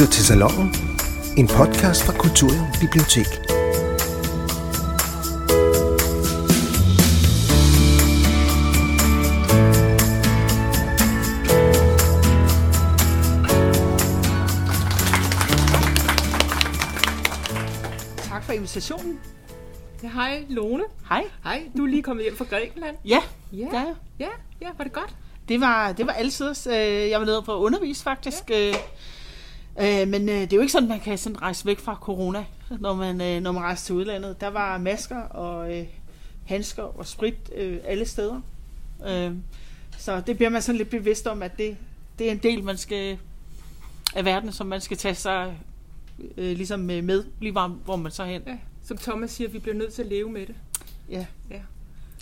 lytter til Salongen, en podcast fra Kultur Bibliotek. Tak for invitationen. Ja, hej Lone. Hej. Hej, du er lige kommet hjem fra Grækenland. Ja, Ja, ja. ja, ja var det godt? Det var, det var altid. Øh, jeg var nede for at undervise faktisk. Ja. Øh, øh, men øh, det er jo ikke sådan, man kan sådan rejse væk fra corona, når man, øh, når man rejser til udlandet. Der var masker og øh, handsker og sprit øh, alle steder. Øh, så det bliver man sådan lidt bevidst om, at det, det er en del man skal, af verden, som man skal tage sig øh, ligesom med, med, lige hvor man så hen. Ja. Som Thomas siger, vi bliver nødt til at leve med det. Ja. Ja.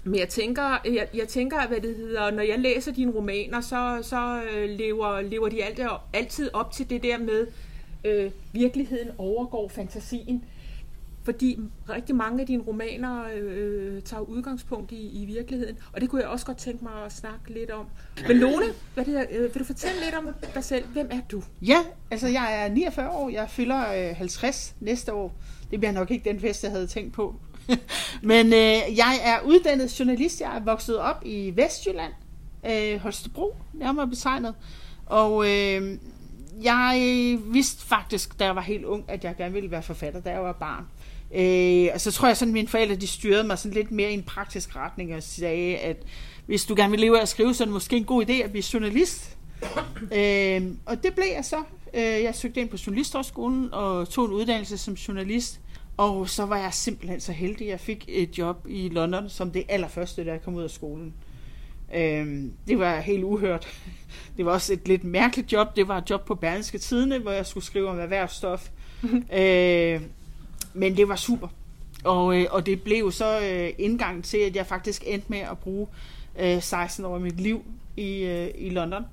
Men jeg tænker, jeg, jeg tænker, hvad det hedder, når jeg læser dine romaner, så, så øh, lever, lever de alt, altid op til det der med, øh, virkeligheden overgår fantasien. Fordi rigtig mange af dine romaner øh, tager udgangspunkt i, i virkeligheden. Og det kunne jeg også godt tænke mig at snakke lidt om. Men Lone, hvad det, øh, vil du fortælle lidt om dig selv? Hvem er du? Ja, altså jeg er 49 år, jeg fylder øh, 50 næste år. Det bliver nok ikke den fest, jeg havde tænkt på. Men øh, jeg er uddannet journalist, jeg er vokset op i Vestjylland, øh, Holstebro, nærmere betegnet. Og øh, jeg vidste faktisk, da jeg var helt ung, at jeg gerne ville være forfatter, da jeg var barn. Øh, og så tror jeg sådan, at mine forældre de styrede mig sådan lidt mere i en praktisk retning og sagde, at hvis du gerne vil leve af at skrive, så er det måske en god idé at blive journalist. Øh, og det blev jeg så. Øh, jeg søgte ind på Journalisthøjskolen og tog en uddannelse som journalist. Og så var jeg simpelthen så heldig, at jeg fik et job i London som det allerførste, da jeg kom ud af skolen. Øh, det var helt uhørt. Det var også et lidt mærkeligt job. Det var et job på Berlingske Tidene, hvor jeg skulle skrive om erhvervsstof. øh, men det var super. Og, øh, og det blev så øh, indgang til, at jeg faktisk endte med at bruge øh, 16 år af mit liv i, øh, i London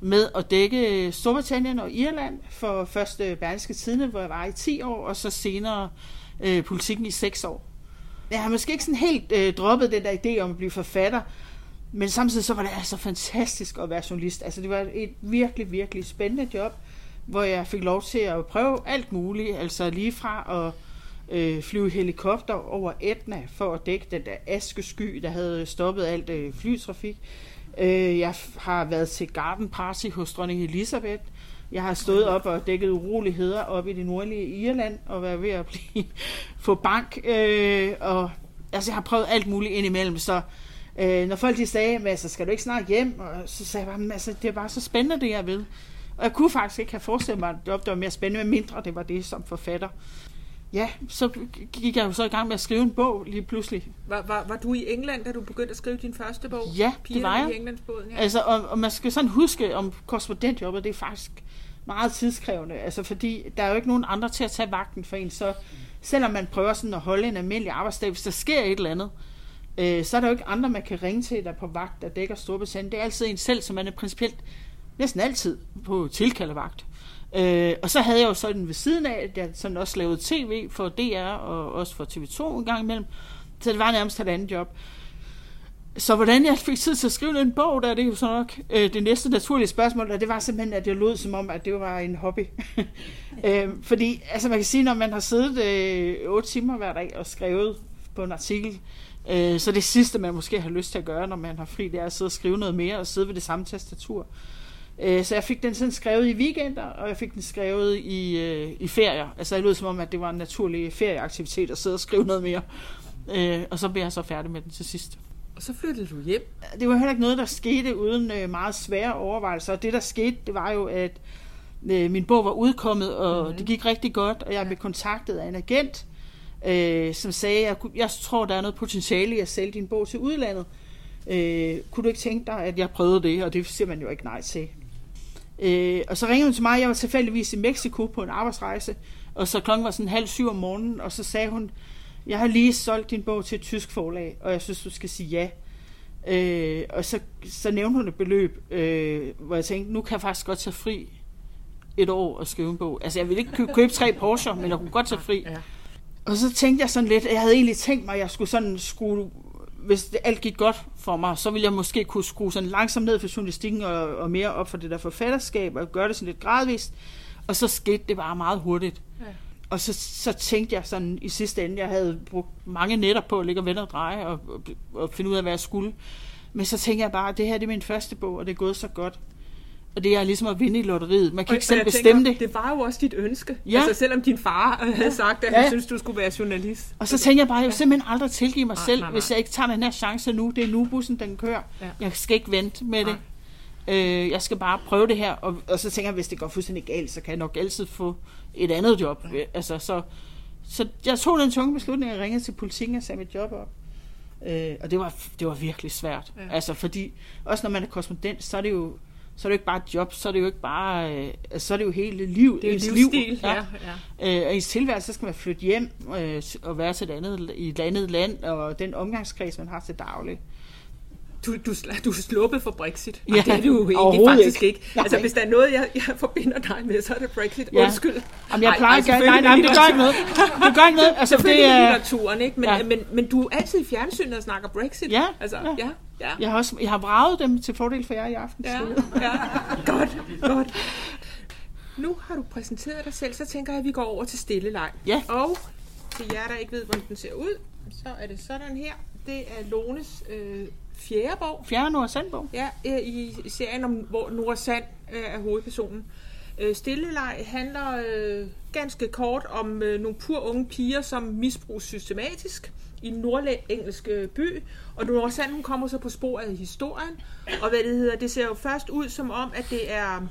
med at dække øh, Storbritannien og Irland for første Berlingske Tidene, hvor jeg var i 10 år, og så senere øh, politikken i 6 år. Jeg har måske ikke sådan helt øh, droppet den der idé om at blive forfatter, men samtidig så var det altså fantastisk at være journalist. Altså det var et virkelig, virkelig spændende job, hvor jeg fik lov til at prøve alt muligt, altså lige fra at øh, flyve helikopter over Etna for at dække den der askesky, der havde stoppet alt øh, flytrafik. Øh, jeg har været til garden party hos dronning Elisabeth. Jeg har stået op og dækket uroligheder op i det nordlige Irland og været ved at blive, få bank. Øh, og, altså, jeg har prøvet alt muligt indimellem, så øh, når folk de sagde, altså, skal du ikke snart hjem? Og så sagde jeg bare, altså, det er bare så spændende, det jeg ved. Og jeg kunne faktisk ikke have forestillet mig, at det var mere spændende, mindre det var det som forfatter. Ja, så gik jeg jo så i gang med at skrive en bog lige pludselig. Var, var, var du i England, da du begyndte at skrive din første bog? Ja, det Pigerne var jeg. i Englandsbåden, ja. Altså, og, og man skal sådan huske om korrespondentjobbet, det er faktisk meget tidskrævende, altså fordi der er jo ikke nogen andre til at tage vagten for en, så selvom man prøver sådan at holde en almindelig arbejdsdag, hvis der sker et eller andet, øh, så er der jo ikke andre, man kan ringe til, der er på vagt, der dækker Storbritannien. Det er altid en selv, som man er principielt næsten altid på tilkaldevagt. Øh, og så havde jeg jo sådan ved siden af, at jeg sådan også lavede tv for DR og også for TV2 en gang imellem. Så det var nærmest et andet job. Så hvordan jeg fik tid til at skrive en bog, der er det jo så nok øh, det næste naturlige spørgsmål, og det var simpelthen, at det lød som om, at det var en hobby. øh, fordi, altså man kan sige, når man har siddet øh, 8 timer hver dag og skrevet på en artikel, øh, så det sidste, man måske har lyst til at gøre, når man har fri, det er at sidde og skrive noget mere og sidde ved det samme tastatur. Øh, så jeg fik den sådan skrevet i weekender, og jeg fik den skrevet i, øh, i ferier. Altså det lød som om, at det var en naturlig ferieaktivitet at sidde og skrive noget mere. Øh, og så blev jeg så færdig med den til sidst. Og så flyttede du hjem. Det var heller ikke noget, der skete uden øh, meget svære overvejelser. Og det, der skete, det var jo, at øh, min bog var udkommet, og mm-hmm. det gik rigtig godt, og jeg blev kontaktet af en agent, øh, som sagde, at jeg, jeg tror, der er noget potentiale i at sælge din bog til udlandet. Øh, kunne du ikke tænke dig, at jeg prøvede det? Og det siger man jo ikke nej til. Øh, og så ringede hun til mig, jeg var tilfældigvis i Mexico på en arbejdsrejse, og så klokken var sådan halv syv om morgenen, og så sagde hun, jeg har lige solgt din bog til et tysk forlag, og jeg synes, du skal sige ja. Øh, og så, så nævnte hun et beløb, øh, hvor jeg tænkte, nu kan jeg faktisk godt tage fri et år og skrive en bog. Altså, jeg ville ikke købe, købe tre Porsche, men jeg kunne godt tage fri. Ja. Og så tænkte jeg sådan lidt, jeg havde egentlig tænkt mig, at jeg skulle sådan skrue, hvis det alt gik godt for mig, så ville jeg måske kunne skrue sådan langsomt ned for journalistikken og, og mere op for det der forfatterskab, og gøre det sådan lidt gradvist. Og så skete det bare meget hurtigt. Ja. Og så, så tænkte jeg sådan i sidste ende, jeg havde brugt mange nætter på at ligge og vende og dreje og, og, og finde ud af, hvad jeg skulle. Men så tænkte jeg bare, at det her det er min første bog, og det er gået så godt. Og det er ligesom at vinde i lotteriet. Man kan ikke Og selv jeg bestemme tænker, det. Det var jo også dit ønske. Ja. Altså selvom din far øh, havde sagt, at Ja. han synes, du skulle være journalist. Og så tænkte jeg bare, jeg vil simpelthen aldrig tilgive mig Nej, selv, nej, nej. hvis jeg ikke tager den her chance nu. Det er nu bussen, den kører. Ja. Jeg skal ikke vente med Nej. det. Øh, jeg skal bare prøve det her. Og, og så tænker jeg, hvis det går fuldstændig galt, så kan jeg nok altid få et andet job. Altså, så, så jeg tog den tunge beslutning, at ringe til politikken og sagde mit job op. Øh, og det var, det var virkelig svært. Ja. Ja. Altså, fordi også når man er korrespondent, så er det jo så er det jo ikke bare et job, så er det jo ikke bare, øh, så er det jo hele liv, Det er en ens livsstil. liv. Ja, Ja. ja. Øh, og i ens tilværelse, så skal man flytte hjem øh, og være til et andet, i et andet land, og den omgangskreds, man har til daglig. Du, du, du er sluppet for Brexit. Ja, Ja, det er du jo overhovedet faktisk ikke. ikke. ikke. Altså, hvis der er noget, jeg, jeg forbinder dig med, så er det Brexit. Ja. Undskyld. Jamen, jeg Ej, plejer ej, ikke, nej, nej, men det gør ikke noget. Det gør ikke noget. Altså, det er, litteraturen, ikke? Men, Ja. ja. men, men du er altid i fjernsynet og snakker Brexit. Ja, Altså, ja. ja. ja. jeg har, også, jeg har vraget dem til fordel for jer i aften. Ja, ja. Godt, godt. Nu har du præsenteret dig selv, så tænker jeg, at vi går over til stille leg. Ja. Og til jer, der ikke ved, hvordan den ser ud, så er det sådan her. Det er Lones øh, fjerde bog. Fjerde Nord Sandbog. Ja, i serien om, hvor Nora Sand øh, er hovedpersonen. Øh, Stilleleg handler øh, ganske kort om øh, nogle pur unge piger, som misbruges systematisk i en nordengelsk by. Og Nora Sand hun kommer så på sporet af historien. Og hvad det hedder, det ser jo først ud som om, at det er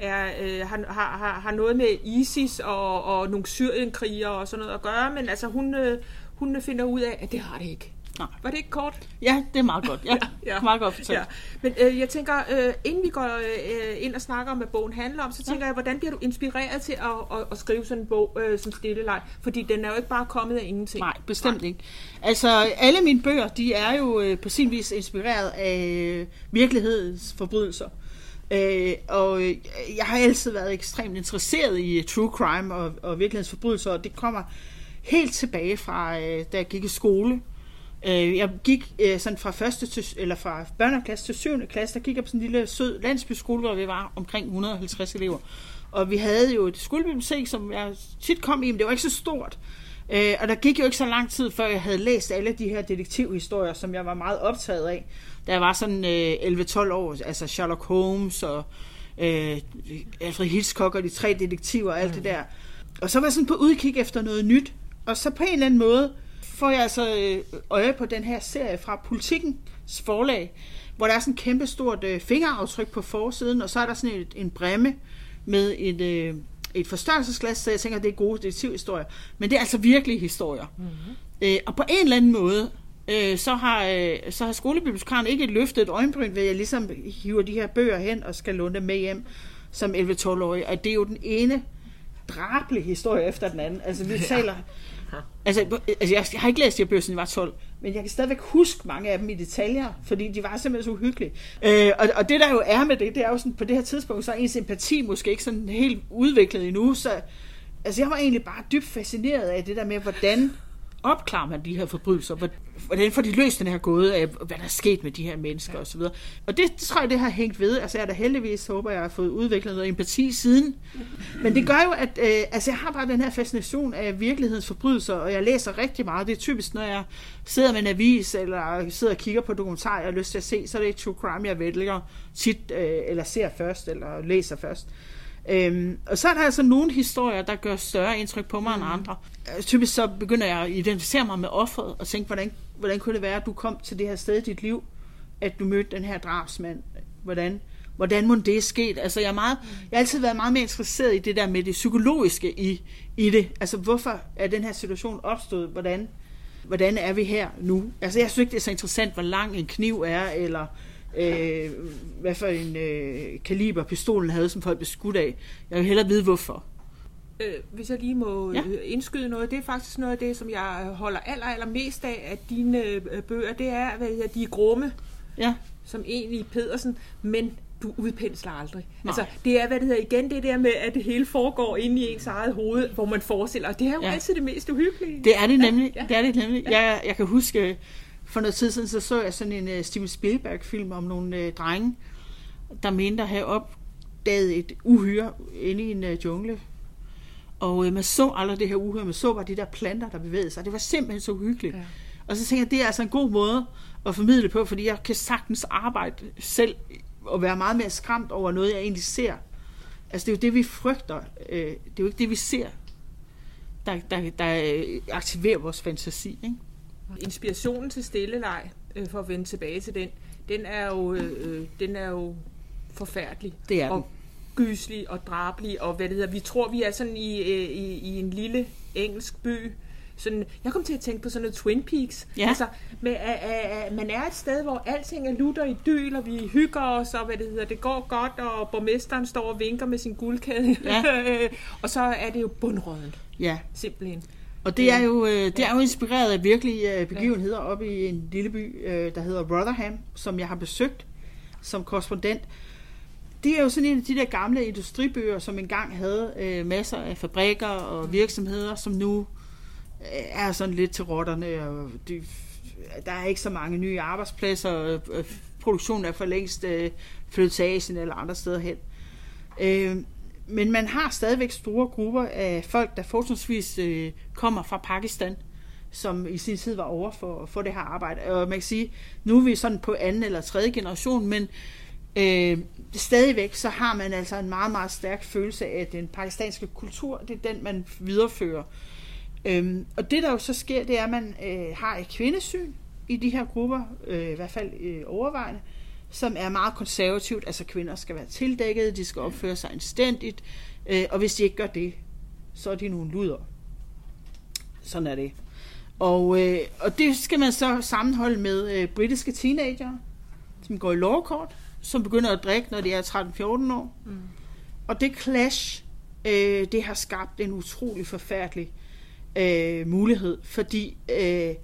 er, øh, har, har, har, noget med ISIS og, og nogle syrienkrigere og sådan noget at gøre, men altså hun, øh, hun finder ud af, at det har det ikke. Nej. Var det ikke kort? Ja, det er meget godt. Ja, ja. meget godt fortalt. Ja. Men øh, jeg tænker, øh, inden vi går øh, ind og snakker om, hvad bogen handler om, så tænker ja. jeg, hvordan bliver du inspireret til at, at, at skrive sådan en bog øh, som Stilleleg? Fordi den er jo ikke bare kommet af ingenting. Nej, bestemt ikke. Altså, alle mine bøger, de er jo øh, på sin vis inspireret af øh, virkelighedens forbrydelser. Øh, og øh, jeg har altid været ekstremt interesseret i øh, true crime og, og virkelighedens forbrydelser, og det kommer helt tilbage fra, øh, da jeg gik i skole. Øh, jeg gik øh, sådan fra første til, eller fra børneklasse til 7. klasse, der gik jeg på sådan en lille sød landsbyskole, hvor vi var omkring 150 elever. Og vi havde jo et skolebibliotek, som jeg tit kom i, men det var ikke så stort. Øh, og der gik jo ikke så lang tid, før jeg havde læst alle de her detektivhistorier, som jeg var meget optaget af. Da jeg var sådan øh, 11-12 år, altså Sherlock Holmes og øh, Alfred Hitchcock og de tre detektiver og alt det der. Og så var jeg sådan på udkig efter noget nyt. Og så på en eller anden måde får jeg altså øh, øje på den her serie fra Politikens forlag, hvor der er sådan et kæmpe stort øh, fingeraftryk på forsiden, og så er der sådan et, en bremme med et, øh, et forstørrelsesglas, så jeg tænker, det er gode detektivhistorier. Men det er altså virkelige historier. Mm-hmm. Øh, og på en eller anden måde, øh, så, har, øh, så har skolebibliotekaren ikke løftet et øjenbryn ved, at jeg ligesom hiver de her bøger hen og skal låne dem med hjem som 11-12-årig. Og det er jo den ene drabelig historie efter den anden. Altså, vi taler... Altså, altså jeg, jeg har ikke læst de her bøger, siden jeg var 12, men jeg kan stadigvæk huske mange af dem i detaljer, fordi de var simpelthen så uhyggelige. Øh, og, og det der jo er med det, det er jo sådan, på det her tidspunkt, så er ens empati måske ikke sådan helt udviklet endnu, så altså, jeg var egentlig bare dybt fascineret af det der med, hvordan opklarer man de her forbrydelser? Hvor- Hvordan får de løst den her gåde af, hvad der er sket med de her mennesker ja. osv.? Og det tror jeg, det har hængt ved. Altså jeg er da heldigvis, håber jeg har fået udviklet noget empati siden. Men det gør jo, at øh, altså, jeg har bare den her fascination af virkelighedens forbrydelser, og jeg læser rigtig meget. Det er typisk, når jeg sidder med en avis, eller sidder og kigger på dokumentar, jeg har lyst til at se, så er det true crime, jeg vælger tit, øh, eller ser først, eller læser først. Øhm, og så er der altså nogle historier, der gør større indtryk på mig mm. end andre. Øh, Typisk så begynder jeg at identificere mig med offeret, og tænke, hvordan, hvordan kunne det være, at du kom til det her sted i dit liv, at du mødte den her drabsmand? Hvordan, hvordan må det sket? Altså, jeg, er meget, jeg har altid været meget mere interesseret i det der med det psykologiske i, i det. Altså, hvorfor er den her situation opstået? Hvordan, hvordan er vi her nu? Altså, jeg synes ikke, det er så interessant, hvor lang en kniv er, eller øh, hvad for en øh, kaliber pistolen havde, som folk blev skudt af. Jeg vil hellere vide, hvorfor. Øh, hvis jeg lige må Ja. ja. indskyde noget, det er faktisk noget af det, som jeg holder aller, aller mest af af dine øh, bøger, det er, hedder, de er grumme, Ja, som egentlig Pedersen, men du udpensler aldrig. Nej. Altså, det er, hvad det hedder igen, det der med, at det hele foregår inde i ens eget hoved, hvor man forestiller, og det er jo Ja. ja. altid det mest uhyggelige. det er det nemlig. Ja, ja. Det er det nemlig. Jeg, jeg kan huske, for noget tid siden, så så jeg sådan en uh, Steven Spielberg-film om nogle uh, drenge, der mente at have op, opdaget et uhyre inde i en uh, jungle. Og øh, man så aldrig det her uhyre, man så bare de der planter, der bevægede sig. Det var simpelthen så hyggeligt. Ja. Og så tænker jeg, det er altså en god måde at formidle på, fordi jeg kan sagtens arbejde selv og være meget mere skræmt over noget, jeg egentlig ser. Altså det er jo det, vi frygter. Det er jo ikke det, vi ser, der, der, der aktiverer vores fantasi. Ikke? Inspirationen til stilleleg, øh, for at vende tilbage til den, den er jo, øh, den er jo forfærdelig. Det er den. Og gyselig og drabelig, og hvad det hedder. Vi tror, vi er sådan i, øh, i, i en lille engelsk by, sådan, jeg kom til at tænke på sådan noget Twin Peaks. Ja. Altså, med, at, at, man er et sted, hvor alting er lutter i dyl, og vi hygger os, og hvad det hedder, det går godt, og borgmesteren står og vinker med sin guldkæde. Ja. og så er det jo bundrådent. Ja. Simpelthen. Og det er jo, øh, det er jo inspireret af virkelige øh, begivenheder oppe i en lille by, øh, der hedder Rotherham, som jeg har besøgt som korrespondent. Det er jo sådan en af de der gamle industribyer, som engang havde øh, masser af fabrikker og virksomheder, som nu øh, er sådan lidt til rotterne, og de, der er ikke så mange nye arbejdspladser, og øh, produktionen er for længst øh, flyttet til Asien eller andre steder hen. Øh, men man har stadigvæk store grupper af folk, der fortrinsvis øh, kommer fra Pakistan, som i sin tid var over for, for det her arbejde. Og man kan sige, nu er vi sådan på anden eller tredje generation, men øh, stadigvæk så har man altså en meget, meget stærk følelse af, at den pakistanske kultur, det er den, man viderefører. Øhm, og det, der jo så sker, det er, at man øh, har et kvindesyn i de her grupper, øh, i hvert fald øh, overvejende, som er meget konservativt. Altså kvinder skal være tildækket, de skal opføre sig anstændigt, øh, og hvis de ikke gør det, så er de nogle luder. Sådan er det. Og, øh, og det skal man så sammenholde med øh, britiske teenager, som går i lovkort, som begynder at drikke, når de er 13-14 år. Mm. Og det clash, øh, det har skabt en utrolig forfærdelig øh, mulighed, fordi øh,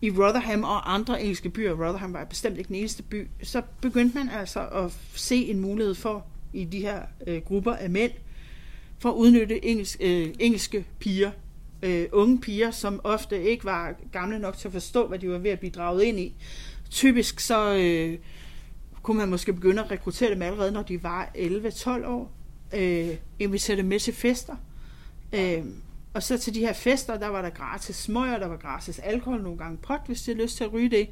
i Rotherham og andre engelske byer, Rotherham var bestemt ikke den eneste by, så begyndte man altså at se en mulighed for, i de her øh, grupper af mænd, for at udnytte engelsk, øh, engelske piger, øh, unge piger, som ofte ikke var gamle nok til at forstå, hvad de var ved at blive draget ind i. Typisk så øh, kunne man måske begynde at rekruttere dem allerede, når de var 11-12 år, øh, invitere dem med til fester, øh, og så til de her fester, der var der gratis smøger, der var gratis alkohol, nogle gange pot, hvis de har lyst til at ryge det.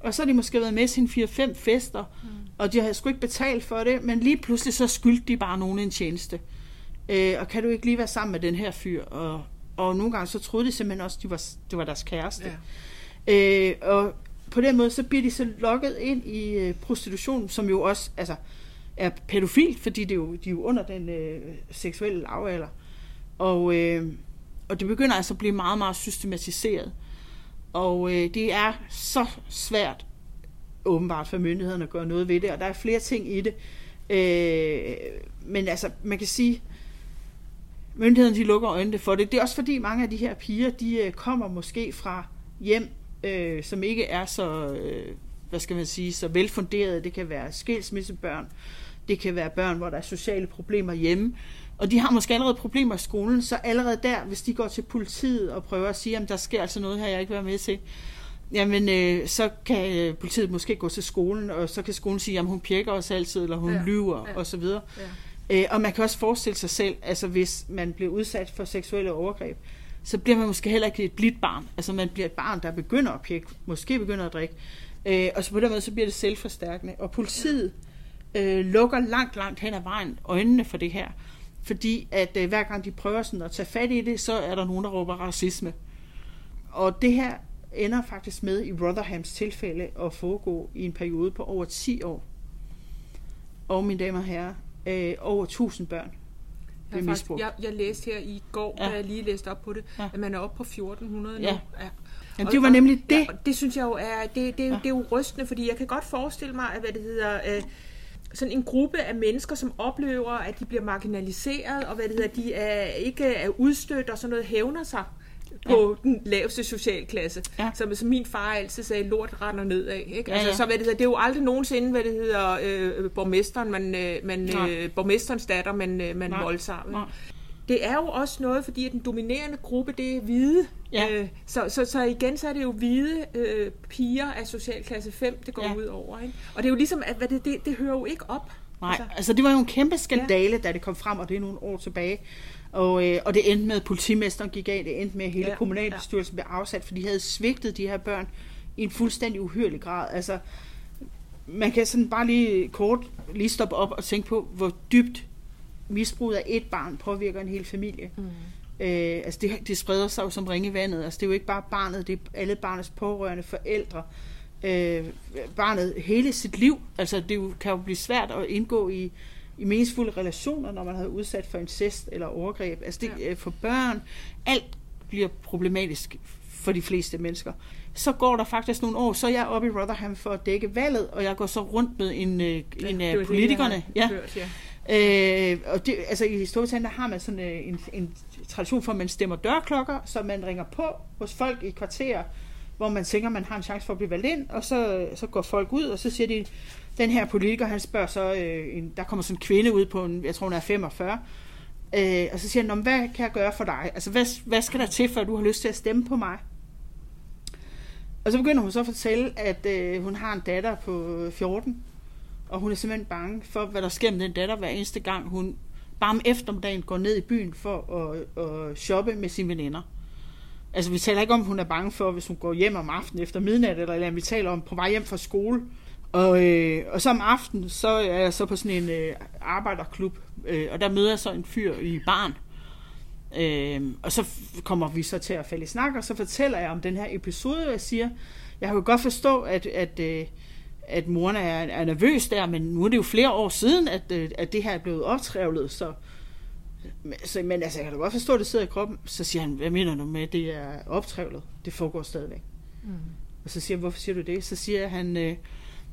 Og så har de måske været med sine 4-5 fester, mm. og de havde sgu ikke betalt for det, men lige pludselig så skyldte de bare nogen en tjeneste. Øh, og kan du ikke lige være sammen med den her fyr? Og, og nogle gange så troede de simpelthen også, at de var, det var deres kæreste. Ja. Øh, og på den måde så bliver de så lukket ind i øh, prostitution, som jo også altså, er pædofil, fordi det er jo, de er jo under den øh, seksuelle lavalder. Og, øh, og det begynder altså at blive meget, meget systematiseret. Og øh, det er så svært, åbenbart for myndighederne at gøre noget ved det, og der er flere ting i det. Øh, men altså, man kan sige, myndighederne de lukker øjnene for det. Det er også fordi mange af de her piger, de øh, kommer måske fra hjem, øh, som ikke er så, øh, hvad skal man sige, så velfunderet. Det kan være skilsmissebørn, det kan være børn, hvor der er sociale problemer hjemme, og de har måske allerede problemer i skolen, så allerede der, hvis de går til politiet og prøver at sige, at der sker altså noget her, jeg ikke vil være med til, jamen øh, så kan øh, politiet måske gå til skolen, og så kan skolen sige, at hun pjekker os altid, eller hun ja. lyver, ja. osv. Ja. Øh, og man kan også forestille sig selv, altså hvis man bliver udsat for seksuelle overgreb, så bliver man måske heller ikke et blidt barn. Altså man bliver et barn, der begynder at pjekke, måske begynder at drikke. Øh, og så på den måde, så bliver det selvforstærkende. Og politiet øh, lukker langt, langt hen ad vejen øjnene for det her. Fordi at øh, hver gang de prøver sådan at tage fat i det, så er der nogen, der råber racisme. Og det her ender faktisk med i Rotherhams tilfælde at foregå i en periode på over 10 år. Og mine damer og herrer, øh, over 1000 børn jeg, faktisk, jeg, jeg læste her i går, ja. da jeg lige læste op på det, ja. at man er oppe på 1400 nu. Ja. Ja. Jamen, det var nemlig det. Ja, det synes jeg jo er, det, det, ja. det er jo rystende, fordi jeg kan godt forestille mig, at hvad det hedder, øh, sådan en gruppe af mennesker, som oplever, at de bliver marginaliseret, og hvad det hedder, de er, ikke er udstødt, og sådan noget hævner sig på ja. den laveste socialklasse. Ja. Som, som min far altid sagde, lort render nedad. Ikke? Altså, ja. Så hvad det, hedder, det er jo aldrig nogensinde, hvad det hedder, øh, borgmesteren, man, øh, man, øh, borgmesterens datter, man, øh, man voldtager. Det er jo også noget, fordi at den dominerende gruppe, det er hvide. Ja. Øh, så, så, så igen, så er det jo hvide øh, piger af socialklasse 5, det går ja. ud over. Ikke? Og det er jo ligesom, at hvad det, det, det hører jo ikke op. Nej, altså, altså det var jo en kæmpe skandale, ja. da det kom frem, og det er nogle år tilbage. Og, øh, og det endte med, at politimesteren gik af, det endte med, at hele ja. kommunalbestyrelsen blev afsat, for de havde svigtet de her børn i en fuldstændig uhyrlig grad. Altså, man kan sådan bare lige kort lige stoppe op og tænke på, hvor dybt misbruget af et barn påvirker en hel familie. Mm. Øh, altså det, det spreder sig jo som ringe i vandet. Altså det er jo ikke bare barnet, det er alle barnets pårørende, forældre, øh, barnet hele sit liv. Altså det jo, kan jo blive svært at indgå i, i meningsfulde relationer, når man har udsat for incest eller overgreb. Altså det, ja. for børn, alt bliver problematisk for de fleste mennesker. Så går der faktisk nogle år, så er jeg oppe i Rotherham for at dække valget, og jeg går så rundt med en, øh, en af politikerne. Det, ja. Hørt, ja. Øh, og det, altså i Storbritannien har man sådan øh, en, en tradition for, at man stemmer dørklokker, så man ringer på hos folk i kvarterer, hvor man tænker, man har en chance for at blive valgt ind, og så, så går folk ud, og så siger de, den her politiker, han spørger så, øh, en, der kommer sådan en kvinde ud på, en, jeg tror hun er 45, øh, og så siger han, hvad kan jeg gøre for dig? Altså, hvad, hvad skal der til, for at du har lyst til at stemme på mig? Og så begynder hun så at fortælle, at øh, hun har en datter på 14, og hun er simpelthen bange for, hvad der sker med den datter hver eneste gang, hun bare om eftermiddagen går ned i byen for at, at shoppe med sine veninder. Altså, vi taler ikke om, at hun er bange for, hvis hun går hjem om aftenen efter midnat, eller, eller vi taler om på vej hjem fra skole. Og, øh, og så om aftenen, så er jeg så på sådan en øh, arbejderklub, øh, og der møder jeg så en fyr i barn. Øh, og så kommer vi så til at falde i snak, og så fortæller jeg om den her episode, og jeg siger, jeg kan godt forstå, at, at, øh, at moren er, er nervøs der, men nu er det jo flere år siden, at, øh, at det her er blevet optrævlet, så, så men altså, jeg kan da godt forstå, at det sidder i kroppen. Så siger han, hvad mener du med, det er optrævlet? Det foregår stadigvæk. Mm. Og så siger jeg, hvorfor siger du det? Så siger han, øh,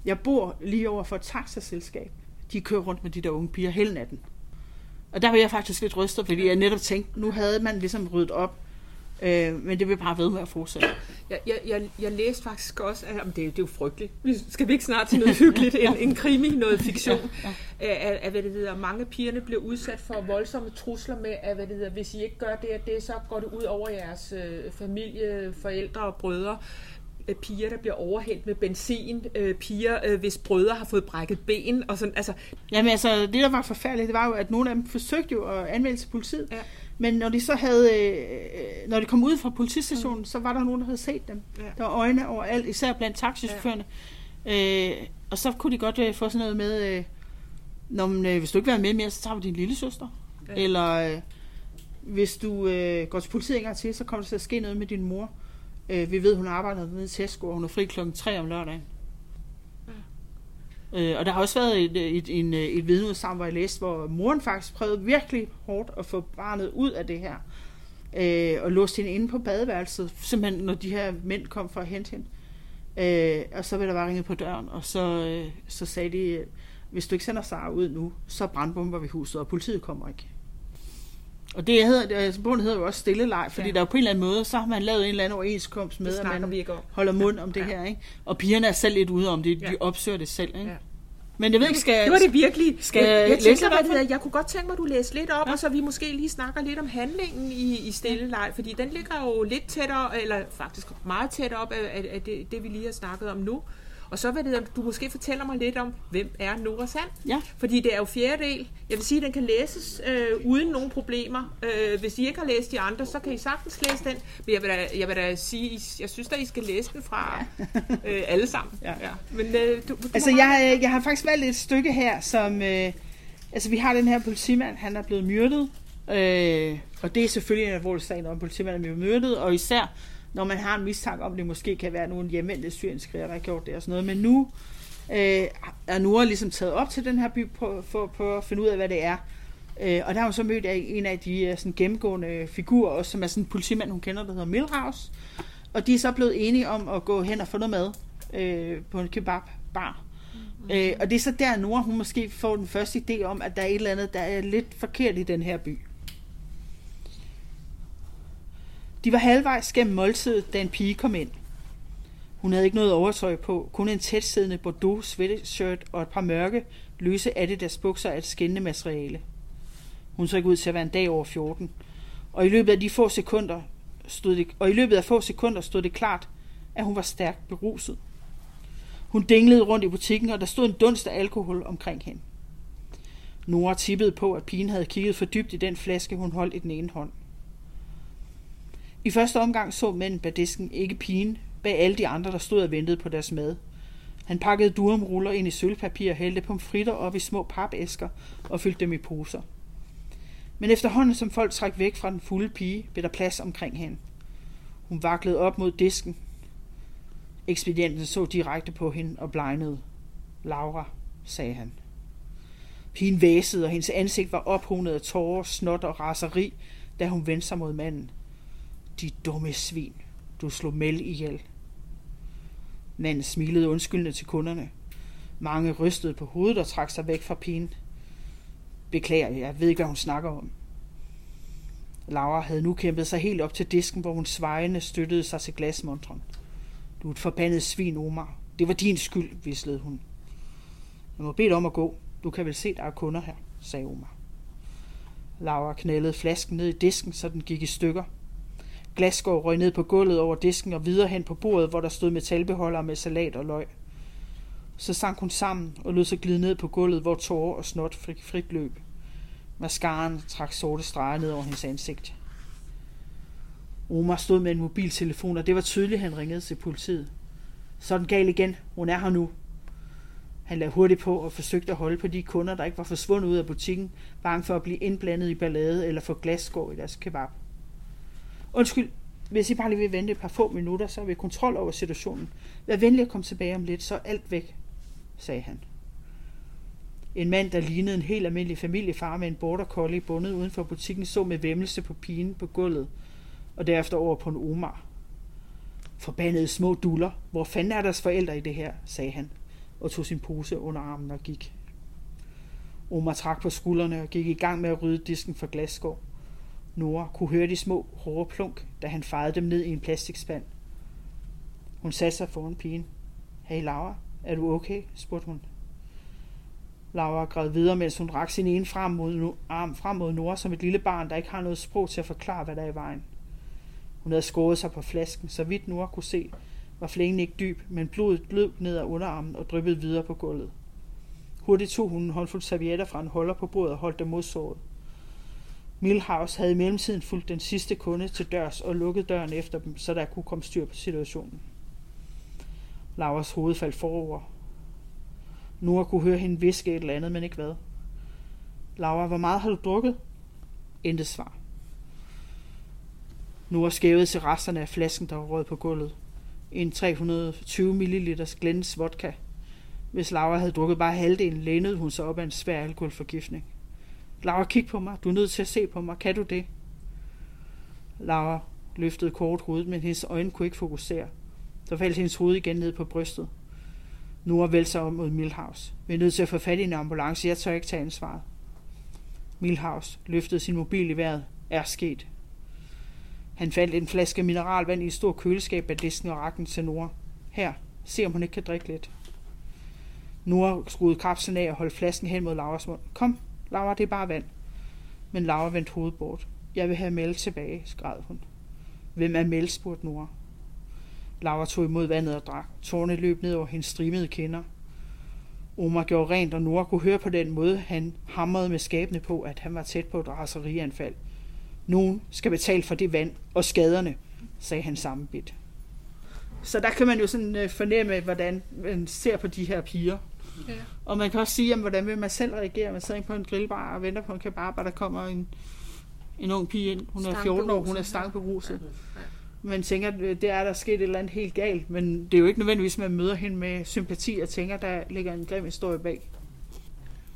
jeg bor lige over for et taxaselskab. De kører rundt med de der unge piger hele natten. Og der var jeg faktisk lidt rystet, fordi jeg netop tænkte, nu havde man ligesom ryddet op Øh, men det vil bare ved med at fortsætte. Jeg, jeg, jeg, jeg læste faktisk også, at det, det er jo frygteligt. Skal vi ikke snart til noget hyggeligt, en, en krimi, noget fiktion, ja, ja. At, at, hvad det hedder, mange pigerne bliver udsat for voldsomme trusler med, at hvad det hedder, hvis I ikke gør det og det, så går det ud over jeres øh, familie, forældre og brødre øh, piger, der bliver overhældt med benzin, øh, piger, øh, hvis brødre har fået brækket ben, og sådan, altså... Jamen altså, det der var forfærdeligt, det var jo, at nogle af dem forsøgte jo at anmelde til politiet, ja. Men når de så havde, øh, når de kom ud fra politistationen, mm. så var der nogen, der havde set dem. Ja. Der var øjne overalt, især blandt taxichaufførerne. Ja. Øh, og så kunne de godt øh, få sådan noget med, øh, når man, øh, hvis du ikke vil være med mere, så tager vi din lille søster. Ja. Eller øh, hvis du øh, går til politiet en gang til, så kommer der til at ske noget med din mor. Øh, vi ved, hun arbejder nede i Tesco, og hun er fri klokken 3 om lørdagen. Øh, og der har også været et, et, en, et vidneudsagn, hvor jeg læste, hvor moren faktisk prøvede virkelig hårdt at få barnet ud af det her. Øh, og låste hende inde på badeværelset, simpelthen når de her mænd kom for at hente hende. Øh, og så blev der bare ringet på døren, og så, øh, så sagde de, hvis du ikke sender Sara ud nu, så brandbomber vi huset, og politiet kommer ikke. Og det hedder, altså, bogen hedder jo også stilleleg, fordi ja. der er på en eller anden måde, så har man lavet en eller anden overenskomst med, at man holder mund om det ja. her. Ikke? Og pigerne er selv lidt ude om det, de ja. opsøger det selv. Ikke? Ja. Men jeg ved ikke, skal... Det var det virkelig. Skal jeg, jeg, tænker, hvad det hedder, jeg kunne godt tænke mig, at du læser lidt op, ja. og så vi måske lige snakker lidt om handlingen i, i stilleleg, fordi den ligger jo lidt tættere, eller faktisk meget tættere op af, af det, det, vi lige har snakket om nu. Og så vil det, du måske fortæller mig lidt om, hvem er Nora Sand? Ja. Fordi det er jo fjerde del. Jeg vil sige, at den kan læses øh, uden nogen problemer. Øh, hvis I ikke har læst de andre, så kan I sagtens læse den. Men jeg vil da, jeg vil da sige, jeg synes at I skal læse den fra øh, alle sammen. Ja. Ja. Men, øh, du, du altså, jeg, øh, jeg har faktisk valgt et stykke her, som... Øh, altså, vi har den her politimand, han er blevet myrdet. Øh, og det er selvfølgelig en alvorlig sag, når en politimand er blevet myrdet. Og især når man har en mistanke om, det måske kan være nogle hjemvendte syriske der har gjort det og sådan noget. Men nu øh, er Nora ligesom taget op til den her by på, for, på at finde ud af, hvad det er. Øh, og der har hun så mødt en af de øh, sådan, gennemgående figurer, også, som er sådan en politimand, hun kender, der hedder Milhouse. Og de er så blevet enige om at gå hen og få noget mad øh, på en kebab-bar. Mm-hmm. Øh, og det er så der, Nora hun måske får den første idé om, at der er et eller andet, der er lidt forkert i den her by. De var halvvejs gennem måltidet, da en pige kom ind. Hun havde ikke noget overtøj på, kun en tætsiddende bordeaux sweatshirt og et par mørke, løse Adidas bukser af et skinnende materiale. Hun så ikke ud til at være en dag over 14. Og i løbet af de få sekunder stod det, og i løbet af få sekunder stod det klart, at hun var stærkt beruset. Hun dinglede rundt i butikken, og der stod en dunst af alkohol omkring hende. Nora tippede på, at pigen havde kigget for dybt i den flaske, hun holdt i den ene hånd. I første omgang så manden bag disken ikke pigen bag alle de andre, der stod og ventede på deres mad. Han pakkede durumruller ind i sølvpapir og hældte pomfritter op i små papæsker og fyldte dem i poser. Men efterhånden som folk trak væk fra den fulde pige, blev der plads omkring hende. Hun vaklede op mod disken. Ekspedienten så direkte på hende og blegnede. Laura, sagde han. Pigen væsede, og hendes ansigt var ophonet af tårer, snot og raseri, da hun vendte sig mod manden. De dumme svin, du slog Mel ihjel. Manden smilede undskyldende til kunderne. Mange rystede på hovedet og trak sig væk fra pigen. Beklager, jeg ved ikke, hvad hun snakker om. Laura havde nu kæmpet sig helt op til disken, hvor hun svejende støttede sig til glasmontren. Du er et forbandet svin, Omar. Det var din skyld, vislede hun. Jeg må bede dig om at gå. Du kan vel se, der er kunder her, sagde Omar. Laura knaldede flasken ned i disken, så den gik i stykker. Glasgow røg ned på gulvet over disken og videre hen på bordet, hvor der stod metalbeholdere med salat og løg. Så sank hun sammen og lod sig glide ned på gulvet, hvor tårer og snot fik frit løb. Mascaren trak sorte streger ned over hendes ansigt. Omar stod med en mobiltelefon, og det var tydeligt, at han ringede til politiet. Så er den gal igen. Hun er her nu. Han lagde hurtigt på og forsøgte at holde på de kunder, der ikke var forsvundet ud af butikken, bange for at blive indblandet i ballade eller få glasskår i deres kebab. Undskyld, hvis I bare lige vil vente et par få minutter, så har vi kontrol over situationen. Vær venlig at komme tilbage om lidt, så alt væk, sagde han. En mand, der lignede en helt almindelig familiefar med en border collie bundet uden for butikken, så med vemmelse på pigen på gulvet, og derefter over på en Omar. Forbandede små duller. Hvor fanden er deres forældre i det her, sagde han, og tog sin pose under armen og gik. Omar trak på skuldrene og gik i gang med at rydde disken for glasskår. Nora kunne høre de små hårde plunk, da han fejede dem ned i en plastikspand. Hun satte sig foran pigen. Hey Laura, er du okay? spurgte hun. Laura græd videre, mens hun rakte sin ene frem mod, arm frem mod Nora som et lille barn, der ikke har noget sprog til at forklare, hvad der er i vejen. Hun havde skåret sig på flasken, så vidt Nora kunne se, var flængen ikke dyb, men blodet løb ned ad underarmen og dryppede videre på gulvet. Hurtigt tog hun en håndfuld servietter fra en holder på bordet og holdt dem mod såret. Milhouse havde i mellemtiden fulgt den sidste kunde til dørs og lukket døren efter dem, så der kunne komme styr på situationen. Lauras hoved faldt forover. Nora kunne høre hende viske et eller andet, men ikke hvad. Laura, hvor meget har du drukket? Intet svar. Nora skævede til resterne af flasken, der var rød på gulvet. En 320 ml Glens vodka. Hvis Laura havde drukket bare halvdelen, lænede hun sig op af en svær alkoholforgiftning. Laura, kig på mig. Du er nødt til at se på mig. Kan du det? Laura løftede kort hovedet, men hendes øjne kunne ikke fokusere. Så faldt hendes hoved igen ned på brystet. Nora vælte sig om mod Milhouse. Vi er nødt til at få fat i en ambulance. Jeg tør ikke tage ansvaret. Milhouse løftede sin mobil i vejret. Er sket. Han fandt en flaske mineralvand i et stort køleskab af disken og rakte til Nora. Her, se om hun ikke kan drikke lidt. Nora skruede kapslen af og holdt flasken hen mod Lauras mund. Kom, Laura, det er bare vand. Men Laura vendte hovedet bort. Jeg vil have Mel tilbage, skræd hun. Hvem er Mel, spurgte Nora. Laura tog imod vandet og drak. Tårne løb ned over hendes strimede kinder. Omar gjorde rent, og Nora kunne høre på den måde, han hamrede med skabene på, at han var tæt på et raserianfald. Nogen skal betale for det vand og skaderne, sagde han sammenbidt. Så der kan man jo sådan øh, fornemme, hvordan man ser på de her piger. Ja. Og man kan også sige, jamen, hvordan vil man selv reagere? Man sidder på en grillbar og venter på en kebab, og der kommer en, en ung pige ind. Hun er 14 år, hun er stangberuset. Ja. Man tænker, at det er der sket et eller andet helt galt, men det er jo ikke nødvendigvis, at man møder hende med sympati og tænker, der ligger en grim historie bag.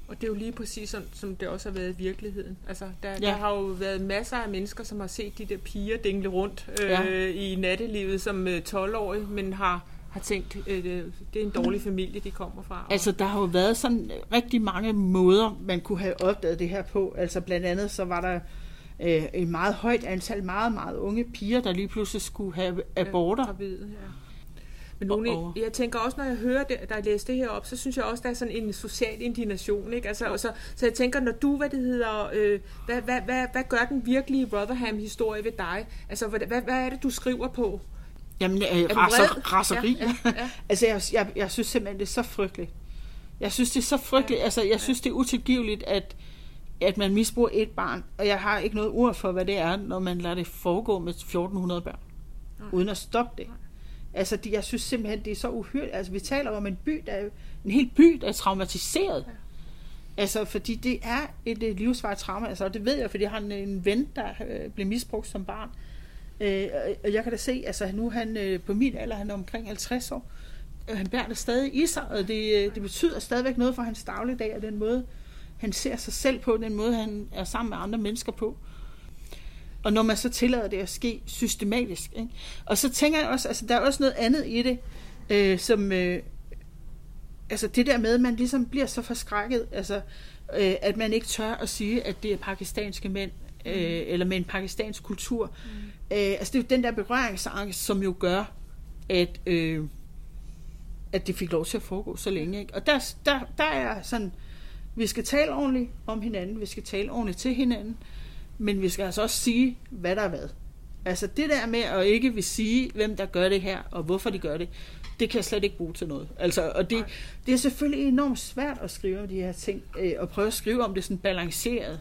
Og det er jo lige præcis som, som det også har været i virkeligheden. Altså, der, ja. der har jo været masser af mennesker, som har set de der piger dingle rundt øh, ja. i nattelivet som 12-årige, øh, men har har tænkt, øh, det er en dårlig familie, de kommer fra. Altså, der har jo været sådan rigtig mange måder, man kunne have opdaget det her på. Altså, blandt andet så var der øh, en meget højt antal meget, meget unge piger, der lige pludselig skulle have aborter. Ja, gravide, ja. Men og. jeg tænker også, når jeg hører det, der læser det her op, så synes jeg også, der er sådan en social indignation. Ikke? Altså, så, så jeg tænker, når du, hvad det hedder, øh, hvad, hvad, hvad, hvad gør den virkelige Rotherham-historie ved dig? Altså, hvad, hvad, hvad er det, du skriver på? Jamen, øh, raser, raseri. Ja, ja, ja. altså, jeg, jeg, jeg synes simpelthen, det er så frygteligt. Jeg synes, det er så frygteligt. Altså, jeg synes, det er utilgiveligt, at, at man misbruger et barn. Og jeg har ikke noget ord for, hvad det er, når man lader det foregå med 1400 børn. Uden at stoppe det. Altså, de, jeg synes simpelthen, det er så uhyrligt. Altså, vi taler om en by, der er, en hel by, der er traumatiseret. Altså, fordi det er et, et livsvarigt trauma. Altså, og det ved jeg, fordi jeg har en, en ven, der øh, blev misbrugt som barn. Øh, og- jeg kan da se, altså nu er han øh, på min alder, han er omkring 50 år, og han bærer det stadig i sig, og det, øh, det betyder stadigvæk noget for hans dagligdag, og den måde, han ser sig selv på, den måde, han er sammen med andre mennesker på. Og når man så tillader det at ske systematisk. Ikke? Og så tænker jeg også, altså der er også noget andet i det, øh, som, øh, altså det der med, at man ligesom bliver så forskrækket, altså øh, at man ikke tør at sige, at det er pakistanske mænd, øh, eller med en pakistansk kultur. Mm. Øh, altså det er jo den der berøringsangst, som jo gør, at, øh, at det fik lov til at foregå så længe. Ikke? Og der, der, der er sådan, vi skal tale ordentligt om hinanden, vi skal tale ordentligt til hinanden, men vi skal altså også sige, hvad der er hvad. Altså det der med at ikke vil sige, hvem der gør det her, og hvorfor de gør det, det kan jeg slet ikke bruge til noget. Altså, og det, det er selvfølgelig enormt svært at skrive om de her ting, øh, og prøve at skrive om det sådan balanceret,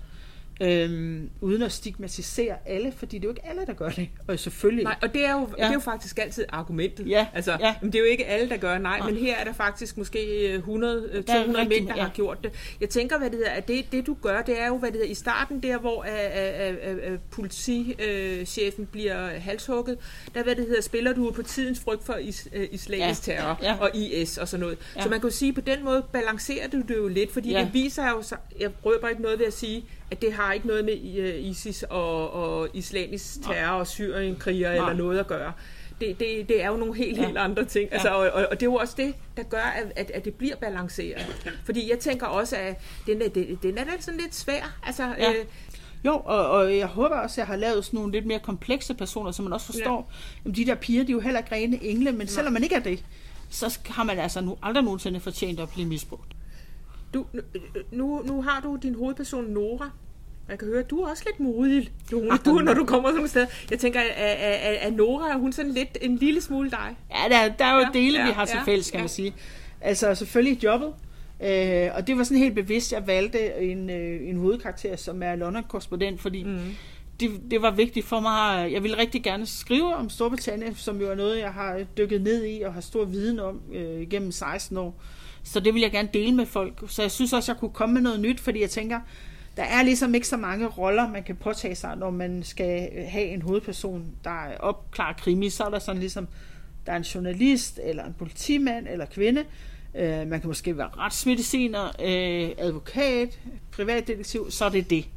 øhm, uden at stigmatisere alle, fordi det er jo ikke alle, der gør det. Og selvfølgelig... Nej, og det er, jo, ja. Ja. det er jo faktisk altid argumentet. Ja, Altså, ja. Men det er jo ikke alle, der gør nej, Nej. men her er der faktisk måske øh, 100, øh, Der 200 rigtig- mænd, der ja. har gjort det. Jeg tænker, hvad det hedder, at det, det du gør, det er jo, hvad det hedder, i starten der, hvor øh, øh, øh, øh, politichefen bliver halshugget, der, hvad det hedder, spiller du på tidens frygt for is, øh, islamisk Ja, terror ja. og IS og sådan noget. Ja. Så man kan jo sige, på den måde balancerer du det jo lidt, fordi Ja. det viser jo, jeg røber ikke noget ved at sige, det har ikke noget med øh, ISIS og, og islamisk terror og Syrien-kriger eller Nej. noget at gøre. Det, det, det er jo nogle helt, Ja. helt andre ting. Altså, og, og, og det er jo også det, der gør, at, at, at det bliver balanceret. Fordi jeg tænker også, at den er, den, den er da sådan lidt svær. Altså, Ja. øh, Jo, og, og jeg håber også, at jeg har lavet sådan nogle lidt mere komplekse personer, så man også forstår, ja. de der piger, de er jo heller ikke rene engle, men selvom man ikke er det, så har man altså nu aldrig nogensinde fortjent at blive misbrugt. Du, nu, nu har du din hovedperson Nora. Jeg kan høre, at du er også lidt modig, Lone, du, når du kommer sådan et sted. Jeg tænker, at, Nora, er hun sådan lidt en lille smule dig? Ja, der, der er jo Ja, dele, ja, vi har til ja, fælles, kan ja. man sige. Altså selvfølgelig jobbet, øh, og det var sådan helt bevidst, jeg valgte en, øh, en hovedkarakter, som er London-korrespondent, fordi mm. det, det var vigtigt for mig. Jeg ville rigtig gerne skrive om Storbritannien, som jo er noget, jeg har dykket ned i og har stor viden om øh, gennem 16 år. Så det vil jeg gerne dele med folk. Så jeg synes også, jeg kunne komme med noget nyt, fordi jeg tænker, der er ligesom ikke så mange roller, man kan påtage sig, når man skal have en hovedperson, der opklarer krimi. Så er der sådan ligesom, der er en journalist, eller en politimand, eller kvinde. Øh, man kan måske være retsmediciner, øh, advokat, privatdetektiv, så er det det.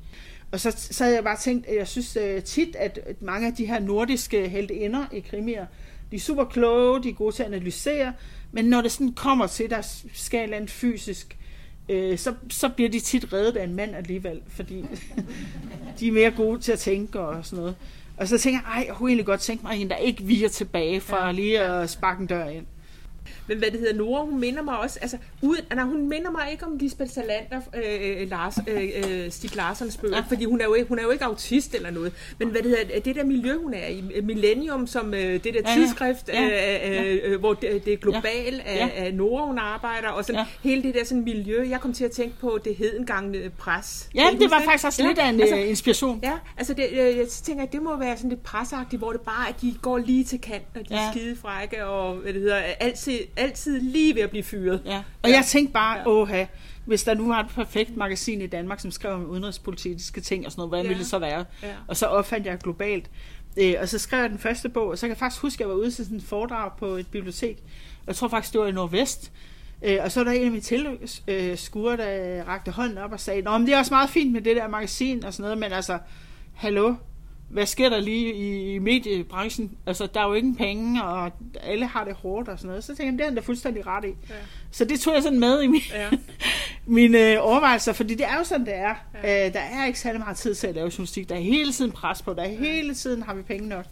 Og så, så havde jeg bare tænkt, at jeg synes øh, tit, at mange af de her nordiske heltinder i krimier, de er super kloge, de er gode til at analysere, men når det sådan kommer til, der skal eller andet fysisk, øh, så, så bliver de tit reddet af en mand alligevel, fordi de er mere gode til at tænke og sådan noget. Og så tænker jeg, ej, jeg kunne egentlig godt tænke mig en, der ikke viger tilbage fra ja. lige at sparke en dør ind. Men hvad det hedder, Nora, hun minder mig også, altså, uden, nej, hun minder mig ikke om Lisbeth Salander, øh, Lars, øh, øh, Stig Larssons bøger, ja. fordi hun er, jo ikke, hun er jo ikke autist eller noget. Men hvad det hedder, det der miljø, hun er i, Millennium, som øh, det der Ja, ja. tidsskrift, Ja, øh, øh, hvor det, det er global Ja. af, Ja. af Nora, hun arbejder, og sådan Ja. hele det der sådan miljø. Jeg kom til at tænke på det hedengangne pres. Ja, det huske var faktisk også lidt af en altså, inspiration. Ja, altså det, øh, jeg tænker, at det må være sådan lidt presagtigt, hvor det bare er, at de går lige til kanten, og de er Ja. skide frække, og hvad det hedder, er altid, altid lige ved at blive fyret. Ja. Og Ja. jeg tænkte bare, Ja. åha, hvis der nu var et perfekt magasin i Danmark, som skrev om udenrigspolitiske ting og sådan noget, hvordan Ja. ville det så være? Ja. Og så opfandt jeg globalt. Øh, og så skrev jeg den første bog, og så kan jeg faktisk huske, at jeg var ude til sådan et foredrag på et bibliotek. Jeg tror faktisk, det var i Nordvest. Øh, og så var der en af mine tilskuere, der rakte hånden op og sagde, Nå, men det er også meget fint med det der magasin og sådan noget, men altså, hallo, hvad sker der lige i, i mediebranchen? Altså, der er jo ingen penge, og alle har det hårdt og sådan noget. Så tænkte jeg, det er han da fuldstændig ret i. Ja. Så det tog jeg sådan med i min, Ja. mine øh, overvejelser, fordi det er jo sådan, det er. Ja. Øh, der er ikke særlig meget tid til at lave journalistik. Der er hele tiden pres på, der er hele tiden har vi penge nok.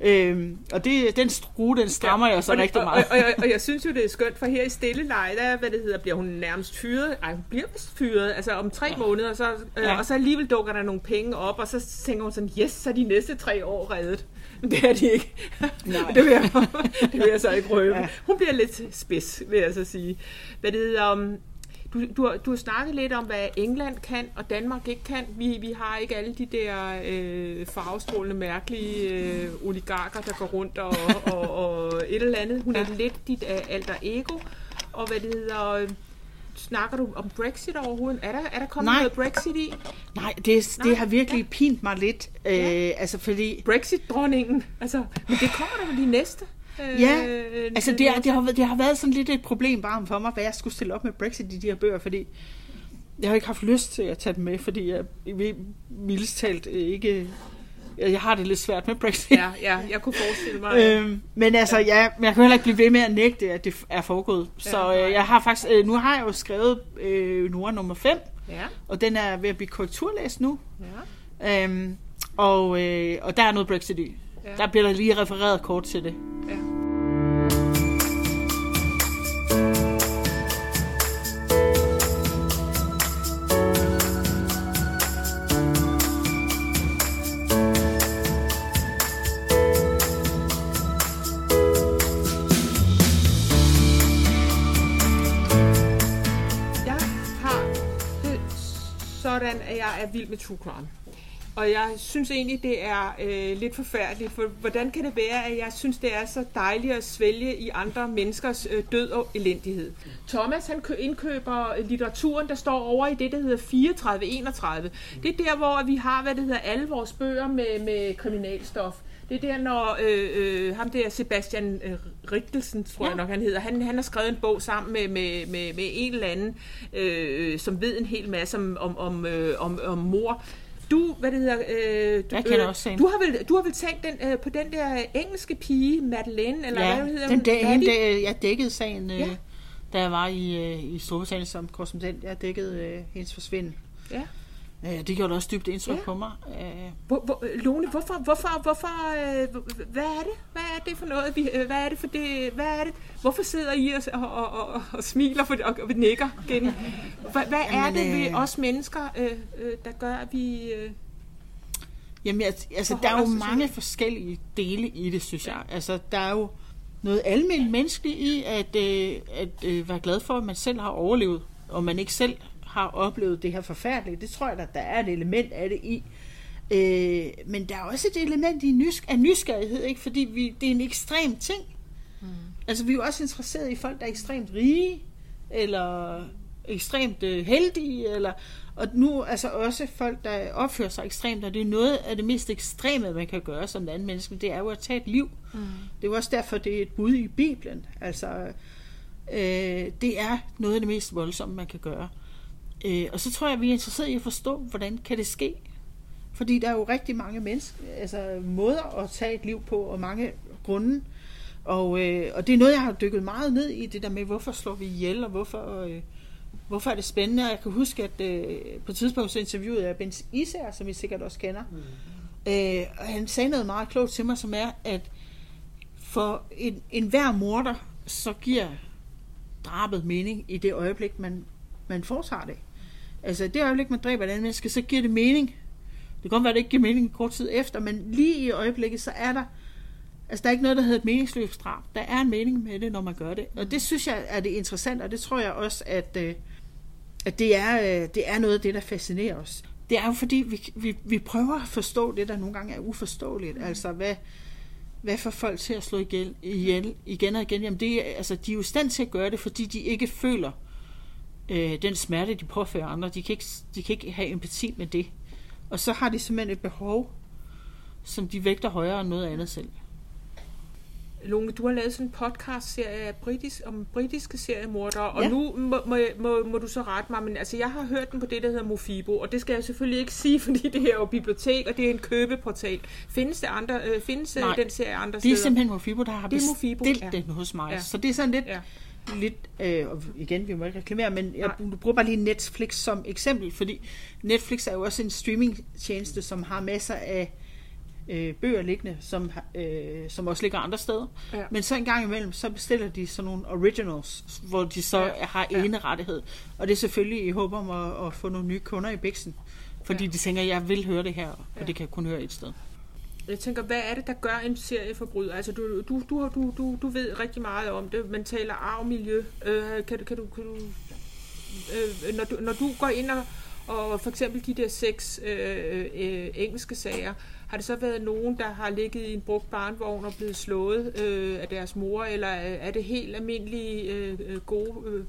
Øhm, og det, den skrue, den strammer ja. jeg så og, rigtig meget. Og, og, og, og jeg synes jo, det er skønt, for her i Stilleleje, der hvad det hedder, bliver hun nærmest fyret. Ej, hun bliver vist fyret, altså om tre ja. måneder, så, øh, Ja. og så alligevel dukker der nogle penge op, og så tænker hun sådan, yes, så er de næste tre år reddet. Men det er de ikke. Nej. det, vil jeg, det vil jeg så ikke røbe. Ja. Hun bliver lidt spids, vil jeg så sige. Hvad det hedder, um, du, du, du har snakket lidt om, hvad England kan, og Danmark ikke kan. Vi, vi har ikke alle de der øh, farvestrålende, mærkelige øh, oligarker, der går rundt og, og, og et eller andet. Hun er lidt dit uh, alter ego. Og hvad det hedder... Øh, snakker du om Brexit overhovedet? Er der, er der kommet Nej. noget Brexit i? Nej, det, Nej, det har virkelig pint mig lidt. Øh, Ja. altså fordi... Brexit-dronningen. Altså, men det kommer der vel de næste? Øh, Ja, altså det, er, det, har, det har været sådan lidt et problem bare for mig, hvad jeg skulle stille op med Brexit i de her bøger, fordi jeg har ikke haft lyst til at tage dem med, fordi jeg mildest talt ikke... Jeg har det lidt svært med Brexit. Ja, ja, jeg kunne forestille mig. Øhm, men altså, ja, men jeg kan heller ikke blive ved med at nægte, at det er foregået. Så nej. øh, jeg har faktisk, øh, nu har jeg jo skrevet øh, Nora nummer 5, ja, og den er ved at blive korrekturlæst nu. ja, Øhm, og, øh, og der er noget Brexit i. Ja. Der bliver der lige refereret kort til det. ja. Sådan, at jeg er vild med true crime. Og jeg synes egentlig, det er øh, lidt forfærdeligt, for hvordan kan det være, at jeg synes, det er så dejligt at svælge i andre menneskers øh, død og elendighed? Thomas, han kø- indkøber øh, litteraturen, der står over i det, der hedder 3431. Det er der, hvor vi har, hvad det hedder, alle vores bøger med, med kriminalstof. Det er der, når øh, øh, ham der Sebastian øh, Richtelsen, tror ja. jeg nok han hedder, han, han har skrevet en bog sammen med, med, med, med en eller anden, øh, som ved en hel masse om, om, om, øh, om, om mor. Du, hvad det hedder... Øh, du, Jeg kender også sagen. du har vel, du har vel tænkt den, øh, på den der engelske pige, Madeleine, eller ja, hvad hedder den Maddie? hende, der, jeg dækkede sagen, øh, Ja. da jeg var i, øh, i Storbritannien som korrespondent. Jeg dækkede øh, hendes forsvinden. Ja. Øh, det gjorde også dybt indtryk Ja. på mig. Øh, Hvor, hvor, Lone, hvorfor, hvorfor, hvorfor, øh, hvad er det? Hvad er det for noget? Vi, øh, hvad er det for det? Hvad er det? Hvorfor sidder I og, og, og, og, og smiler for, og, og nikker igen? Hvad, hvad er Jamen, det ved øh, os mennesker, øh, øh, der gør, at vi... Øh, Jamen, altså, der er jo mange forskellige dele i det, synes jeg. Altså, der er jo noget almindeligt menneskeligt i at, øh, at øh, være glad for, at man selv har overlevet, og man ikke selv har oplevet det her forfærdelige. Det tror jeg, at der er et element af det i. Øh, men der er også et element i nys- af nysgerrighed, ikke? fordi vi, det er en ekstrem ting. Mm. Altså, vi er jo også interesseret i folk, der er ekstremt rige, eller ekstremt øh, heldige, eller, og nu altså også folk, der opfører sig ekstremt, og det er noget af det mest ekstreme, man kan gøre som et andet menneske, det er jo at tage et liv. Mm. Det er jo også derfor, det er et bud i Bibelen. Altså, øh, det er noget af det mest voldsomme, man kan gøre. Øh, og så tror jeg, at vi er interesseret i at forstå, hvordan kan det ske? Fordi der er jo rigtig mange mennesker, altså måder at tage et liv på, og mange grunde. Og, øh, og det er noget, jeg har dykket meget ned i, det der med, hvorfor slår vi ihjel, og hvorfor, øh, hvorfor er det spændende. Og jeg kan huske, at øh, på et tidspunkt så interviewede jeg Bens Især, som I sikkert også kender. Mm. Øh, og han sagde noget meget klogt til mig, som er, at for en, en hver morder, så giver drabet mening i det øjeblik, man, man foretager det. Altså i det øjeblik, man dræber et andet menneske, så giver det mening. Det kan godt være, at det ikke giver mening en kort tid efter, men lige i øjeblikket, så er der Altså, der er ikke noget, der hedder et meningsløst drab. Der er en mening med det, når man gør det. Og det synes jeg er det interessant, og det tror jeg også, at, øh, at det, er, øh, det er noget af det, der fascinerer os. Det er jo fordi, vi, vi, vi prøver at forstå det, der nogle gange er uforståeligt. Altså, hvad, hvad får folk til at slå ihjel, ihjel igen og igen? Jamen, det altså, de er jo i stand til at gøre det, fordi de ikke føler øh, den smerte, de påfører andre. De kan, ikke, de kan ikke have empati med det. Og så har de simpelthen et behov, som de vægter højere end noget andet selv. Lone, du har lavet sådan en podcast-serie af britisk, om britiske seriemordere, og Ja. nu må, må, må, må du så rette mig, men altså, jeg har hørt den på det, der hedder Mofibo, og det skal jeg selvfølgelig ikke sige, fordi det her er jo bibliotek, og det er en købeportal. Findes, det andre, øh, findes øh, Nej, den serie andre Det er steder? simpelthen Mofibo, der har Det er Mofibo, bestilt ja. den hos mig. Ja. Så det er sådan lidt, Ja. Ja. lidt øh, og igen, vi må ikke reklamere, men jeg Nej. bruger bare lige Netflix som eksempel, fordi Netflix er jo også en streamingtjeneste, som har masser af øh, bøger liggende, som, øh, som også ligger andre steder. Ja. Men så en gang imellem, så bestiller de sådan nogle originals, hvor de så Ja. ja. har Ja. ene rettighed. Og det er selvfølgelig i håb om at, at få nogle nye kunder i biksen. Fordi Ja. ja. de tænker, jeg vil høre det her, og Ja. ja. det kan jeg kun høre et sted. Jeg tænker, hvad er det, der gør en serieforbryder? Altså, du, du, du, du, du, du ved rigtig meget om det. Man taler arv, miljø. Øh, kan, du, kan, du, kan du øh, når, du, når du går ind og, og for eksempel de der seks øh, øh, engelske sager, har det så været nogen, der har ligget i en brugt barnvogn og blevet slået øh, af deres mor, eller er det helt almindelige øh, øh gode øh,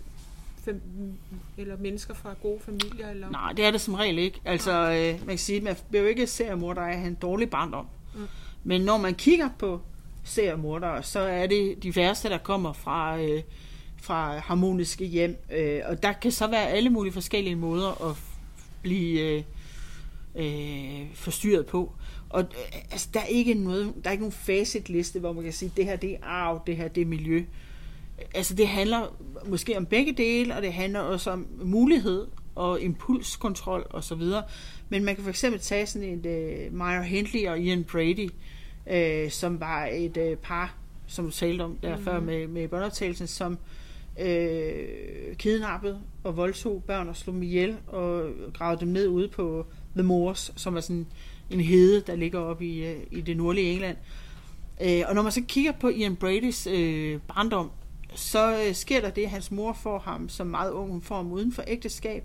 eller mennesker fra gode familier? Eller? Nej, det er det som regel ikke. Altså, øh, man kan sige, man bliver jo ikke seriemor, der er en dårlig barndom. Mm. Men når man kigger på seriemordere, så er det de værste, der kommer fra, øh, fra harmoniske hjem. Øh, og der kan så være alle mulige forskellige måder at blive øh, øh, forstyrret på. Og øh, altså, der er ikke noget, der er ikke nogen facitliste, hvor man kan sige, det her det er arv, det her det er miljø. Altså det handler måske om begge dele, og det handler også om mulighed og impulskontrol og så videre. Men man kan for eksempel tage sådan et uh, Myra Hindley og Ian Brady, uh, som var et uh, par, som du talte om der mm-hmm. før med, med båndoptagelsen, som uh, kidnappede og voldtog børn og slog dem ihjel og gravede dem ned ude på The Moors, som er sådan en hede, der ligger oppe i, uh, i det nordlige England. Uh, og når man så kigger på Ian Bradys uh, barndom, så uh, sker der det, at hans mor får ham som meget ung, hun får ham uden for ægteskab,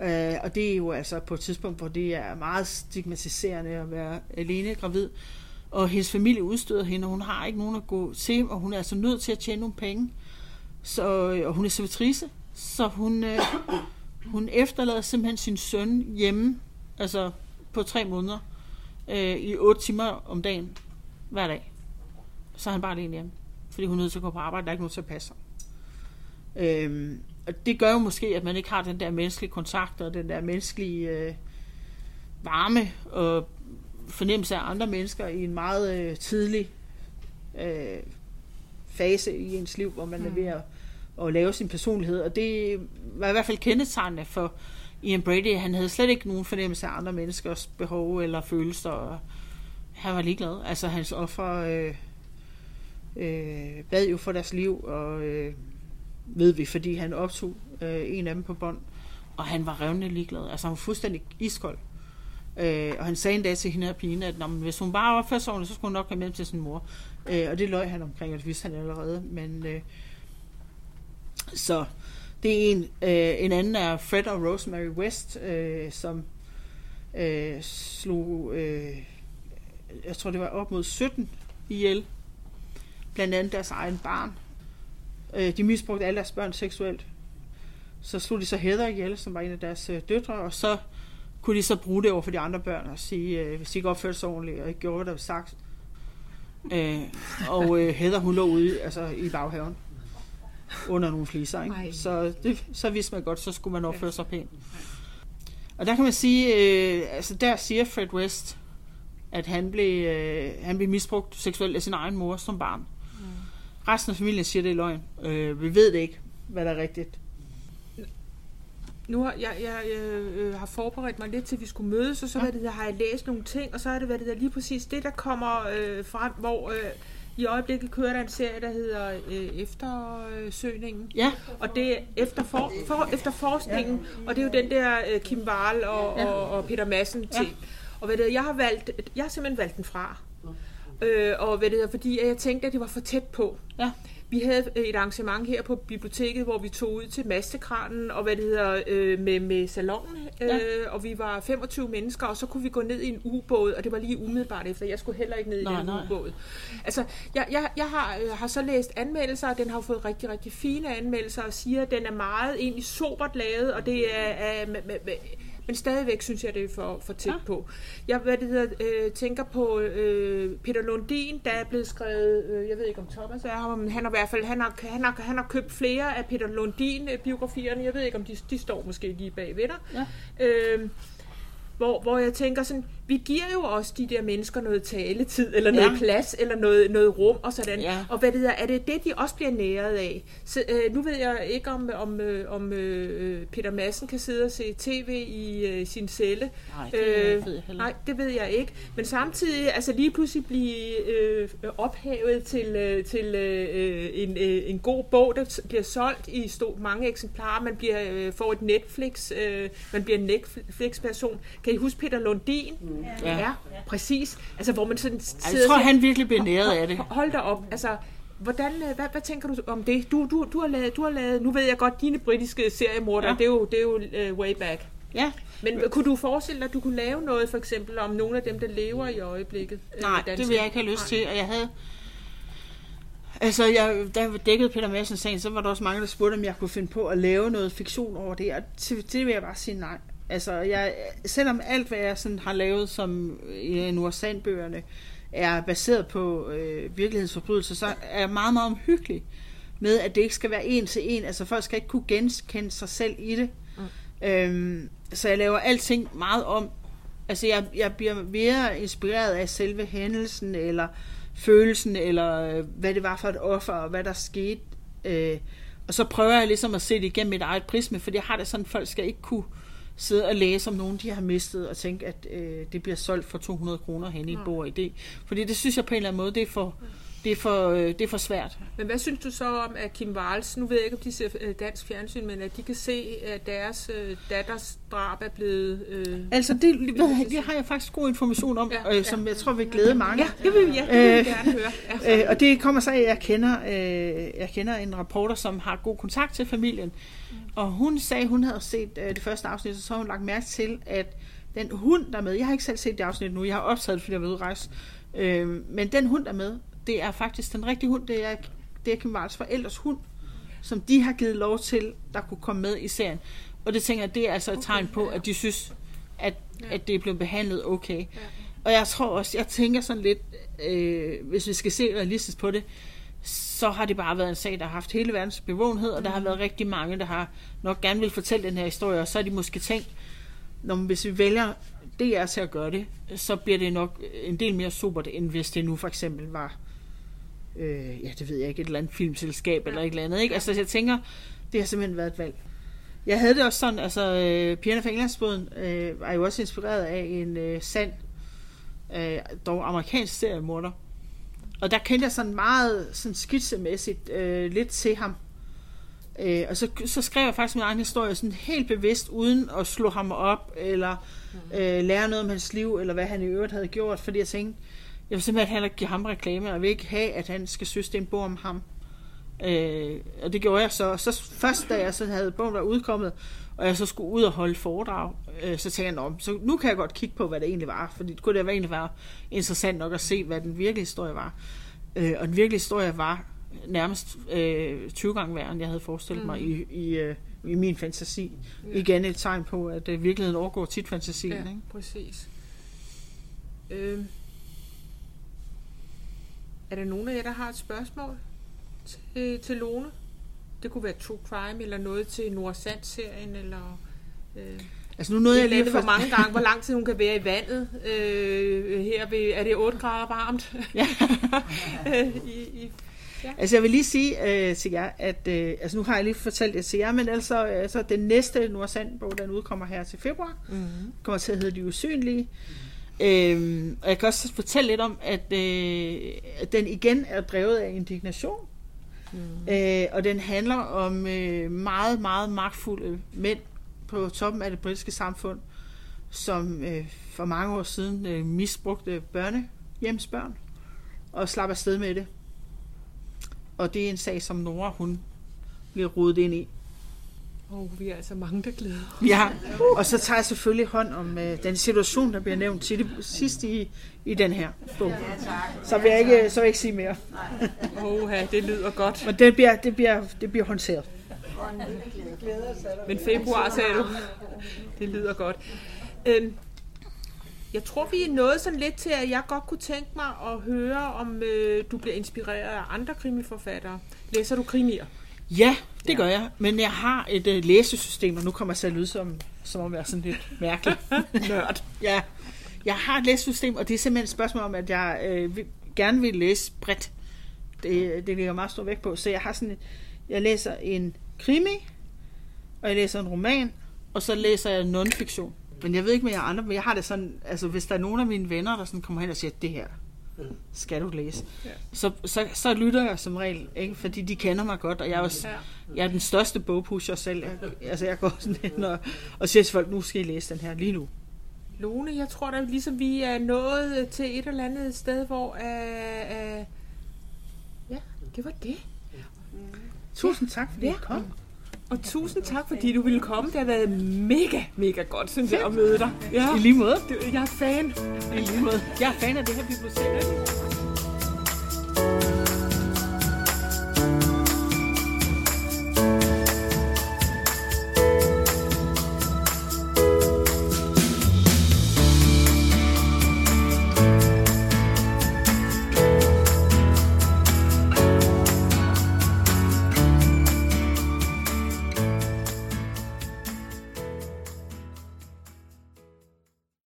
Øh, og det er jo altså på et tidspunkt, hvor det er meget stigmatiserende at være alene gravid. Og hendes familie udstøder hende, og hun har ikke nogen at gå til, og hun er altså nødt til at tjene nogle penge. Så, øh, og hun er servitrice, så hun, øh, hun efterlader simpelthen sin søn hjemme, altså på tre måneder, øh, i otte timer om dagen, hver dag. Så er han bare alene hjemme, fordi hun er nødt til at gå på arbejde, der er ikke nogen til at passe ham. Øh, og det gør jo måske, at man ikke har den der menneskelige kontakt og den der menneskelige øh, varme og fornemmelse af andre mennesker i en meget øh, tidlig øh, fase i ens liv, hvor man mm. er ved at, at lave sin personlighed. Og det var i hvert fald kendetegnende for Ian Brady. Han havde slet ikke nogen fornemmelse af andre menneskers behov eller følelser. Og han var ligeglad. Altså hans offer øh, øh, bad jo for deres liv, og øh, ved vi, fordi han optog øh, en af dem på bånd, og han var revnende ligeglad. Altså han var fuldstændig iskold. Øh, og han sagde en dag til hende og pigen, at når, hvis hun bare opførte sig ordentligt, så skulle hun nok komme med til sin mor. Øh, og det løj han omkring, og det vidste han allerede. Men, øh, så det er en. Øh, en anden er Fred og Rosemary West, øh, som øh, slog, øh, jeg tror det var op mod 17 ihjel. Blandt andet deres egen barn. Øh, de misbrugte alle deres børn seksuelt. Så slog de så Heather ihjel, som var en af deres øh, døtre, og så kunne de så bruge det over for de andre børn og sige, øh, hvis de ikke opførte sig ordentligt og ikke gjorde, hvad der var sagt. Øh, og øh, Heather, hun lå ude altså, i baghaven under nogle fliser. Ikke? Så, det, så vidste man godt, så skulle man opføre sig pænt. Og der kan man sige, øh, altså der siger Fred West, at han blev, øh, han blev misbrugt seksuelt af sin egen mor som barn. Resten af familien siger, det er løgn. Øh, vi ved det ikke, hvad der er rigtigt. Nu har jeg, jeg, jeg øh, har forberedt mig lidt til, at vi skulle mødes, og så ja. det, har jeg læst nogle ting, og så er det været det der lige præcis det, der kommer øh, frem, hvor øh, i øjeblikket kører der en serie, der hedder øh, Eftersøgningen. Ja. Og det er efter, for, for, efter forskningen, ja. og det er jo den der øh, Kim Wahl og, ja. og, og Peter Madsen til. Ja. Og hvad det, jeg har valgt, jeg har simpelthen valgt den fra. Øh, og hvad det hedder, fordi jeg tænkte, at det var for tæt på. Ja. Vi havde et arrangement her på biblioteket, hvor vi tog ud til Mastekranen og hvad det hedder, øh, med, med salongen, øh, ja. og vi var 25 mennesker, og så kunne vi gå ned i en ubåd, og det var lige umiddelbart efter. Jeg skulle heller ikke ned i den nej. ubåd. Altså, jeg, jeg, jeg har, øh, har så læst anmeldelser, og den har fået rigtig, rigtig fine anmeldelser, og siger, at den er meget egentlig sobert lavet, og det er, er med, med, med, men stadigvæk synes jeg, det er for, for tæt ja. på. Jeg hvad det hedder, øh, tænker på øh, Peter Lundin, der er blevet skrevet, øh, jeg ved ikke om Thomas er her, men han har i hvert fald, han har, han har, han har købt flere af Peter Lundin-biografierne. Jeg ved ikke, om de, de står måske lige bag ved dig. Ja. Øh, hvor, hvor jeg tænker sådan, vi giver jo også de der mennesker noget taletid, eller noget ja. plads, eller noget, noget rum og sådan. Ja. Og hvad det der, er det det, de også bliver næret af? Så, øh, nu ved jeg ikke, om, om, øh, om øh, Peter Madsen kan sidde og se tv i øh, sin celle. Nej, det, øh, ved jeg nej, det ved jeg ikke. Men samtidig, altså lige pludselig blive øh, ophævet til, øh, til øh, en, øh, en god bog, der bliver solgt i stor, mange eksemplarer. Man bliver, øh, får et Netflix, øh, man bliver en Netflix-person. Kan I huske Peter Lundin? Mm Ja. ja, præcis. Altså, hvor man sådan sidder... Jeg tror, han virkelig bliver næret af det. Hold da op. Altså, hvordan, øh, hvad, hvad tænker du om det? Du, du, du, har lavet, du har lavet, nu ved jeg godt, dine britiske seriemordere, Ja. ja. det er jo, det er jo uh, way back. Ja, Men kunne du forestille dig, at du kunne lave noget, for eksempel om nogle af dem, der lever i øjeblikket? øh, nej, danske? det vil jeg ikke have lyst Nej. til, og jeg havde... Altså, jeg, da jeg dækkede Peter Madsen sagen, så var der også mange, der spurgte, om jeg kunne finde på at lave noget fiktion over det, og til det vil jeg bare sige nej. Altså, jeg, selvom alt, hvad jeg sådan har lavet som i Nord Sandbøgerne, er baseret på øh, virkelighedsforbrydelser, så er jeg meget, meget omhyggelig med, at det ikke skal være en til en. Altså, folk skal ikke kunne genkende sig selv i det. Mm. Øhm, så jeg laver alting meget om. Altså, jeg, jeg bliver mere inspireret af selve hændelsen, eller følelsen, eller øh, hvad det var for et offer, og hvad der skete. Øh, og så prøver jeg ligesom at se det igennem mit eget prisme, for jeg har det sådan, folk skal ikke kunne sidde og læse om nogen, de har mistet, og tænke, at øh, det bliver solgt for 200 kroner hen i et bord idé. Fordi det synes jeg på en eller anden måde, det er for, det er for, øh, det er for svært. Men hvad synes du så om, at Kim Wals, nu ved jeg ikke, om de ser øh, dansk fjernsyn, men at de kan se, at deres øh, datters drab er blevet... Øh, Altså, det, ved jeg, det har jeg faktisk god information om, Ja, ja, ja. øh, som jeg tror vil glæde mange. ja, det vil, ja, det vil vi Øh, gerne høre. Ja. Øh, og det kommer så af, at jeg kender, øh, jeg kender en reporter, som har god kontakt til familien. Og hun sagde, hun havde set øh, det første afsnit, og så har hun lagt mærke til, at den hund, der er med, jeg har ikke selv set det afsnit nu, jeg har optaget det, fordi jeg var ude rejse, øh, men den hund, der er med, det er faktisk den rigtige hund, det er, det er Kim Walls forældres hund, som de har givet lov til, der kunne komme med i serien. Og det tænker jeg, det er altså et tegn på, at de synes, at, at det er blevet behandlet okay. Og jeg tror også, jeg tænker sådan lidt, øh, hvis vi skal se realistisk på det, så har det bare været en sag, der har haft hele verdens bevågenhed, og der har været rigtig mange, der har nok gerne vil fortælle den her historie, og så har de måske tænkt, når hvis vi vælger DR til at gøre det, så bliver det nok en del mere sobert, end hvis det nu for eksempel var, øh, ja, det ved jeg ikke, et eller andet filmselskab eller et eller andet, ikke? Altså, jeg tænker, det har simpelthen været et valg. Jeg havde det også sådan, altså, øh, Pigerne fra Englandsbåden øh, var jo også inspireret af en øh, sand, øh, dog amerikansk seriemorder. Og der kendte jeg sådan meget sådan skitsemæssigt øh, lidt til ham. Øh, og så, så skrev jeg faktisk min egen historie sådan helt bevidst, uden at slå ham op, eller øh, lære noget om hans liv, eller hvad han i øvrigt havde gjort, fordi jeg tænkte, jeg vil simpelthen heller ikke give ham reklame, og jeg vil ikke have, at han skal synes, det er en bog om ham. Øh, og det gjorde jeg så. Så først da jeg så havde bogen der udkommet, og jeg så skulle ud og holde foredrag, øh, så tænkte jeg, "Nå, så nu kan jeg godt kigge på, hvad det egentlig var, fordi det kunne det egentlig være interessant nok at se, hvad den virkelige historie var. Øh, og den virkelige historie var nærmest øh, 20 gange værre, end jeg havde forestillet mm. mig i, i, øh, i min fantasi. Ja. Igen et tegn på, at øh, virkeligheden overgår tit fantasien. Ja, Ikke? præcis. Øh, er der nogen af jer, der har et spørgsmål til, til Lone? Det kunne være True Crime, eller noget til Nordsand-serien, eller... Øh, Altså nu nåede jeg lige hvor mange gange, hvor lang tid hun kan være i vandet. Øh, her ved, er det 8 grader varmt? Ja. Øh, I, i, Altså jeg vil lige sige øh, til jer, at øh, altså nu har jeg lige fortalt det til jer, men altså, altså den næste Nordsand-bog, den udkommer her til februar, mm-hmm. kommer til at hedde De Usynlige. Øhm, og jeg kan også fortælle lidt om, at, øh, at den igen er drevet af indignation. Mm. Øh, og den handler om øh, meget, meget magtfulde mænd på toppen af det britiske samfund, som øh, for mange år siden øh, misbrugte børnehjemsbørn og slap afsted med det. Og det er en sag, som Nora, hun bliver rodet ind i. Oh, vi er altså mange, der glæder. Ja, og så tager jeg selvfølgelig hånd om øh, den situation, der bliver nævnt til det sidst i, i den her bog. Så vil jeg ikke, så vil jeg ikke sige mere. Oh, det lyder godt. Men det bliver, det bliver, det bliver håndteret. Men februar, sagde du. Det lyder godt. Øhm, jeg tror, vi er nået sådan lidt til, at jeg godt kunne tænke mig at høre, om øh, du bliver inspireret af andre krimiforfattere. Læser du krimier? Ja, det gør jeg. Men jeg har et øh, læsesystem, og nu kommer jeg til at lyde som, som om jeg er sådan lidt mærkelig. Nørd. ja, jeg har et læsesystem, og det er simpelthen et spørgsmål om, at jeg øh, vil, gerne vil læse bredt. Det, det ligger meget stor vægt på. Så jeg har sådan et, jeg læser en krimi, og jeg læser en roman, og så læser jeg non-fiktion. Men jeg ved ikke med jer andre, men jeg har det sådan, altså hvis der er nogen af mine venner, der sådan kommer hen og siger, det her skal du læse, Ja. så, så, så lytter jeg som regel, ikke? fordi de kender mig godt, og jeg er, også, Ja. jeg er den største bogpusher selv. Jeg, altså jeg går sådan hen og, og siger til folk, nu skal I læse den her lige nu. Lone, jeg tror da ligesom vi er nået til et eller andet sted, hvor uh, uh, ja, det var det. Tusind tak, fordi Ja. du kom. Og tusind tak, fordi du ville komme. Det har været mega, mega godt, synes jeg, at møde dig. Ja. I lige måde. Jeg er fan. I lige måde. Jeg er fan af det her bibliotek.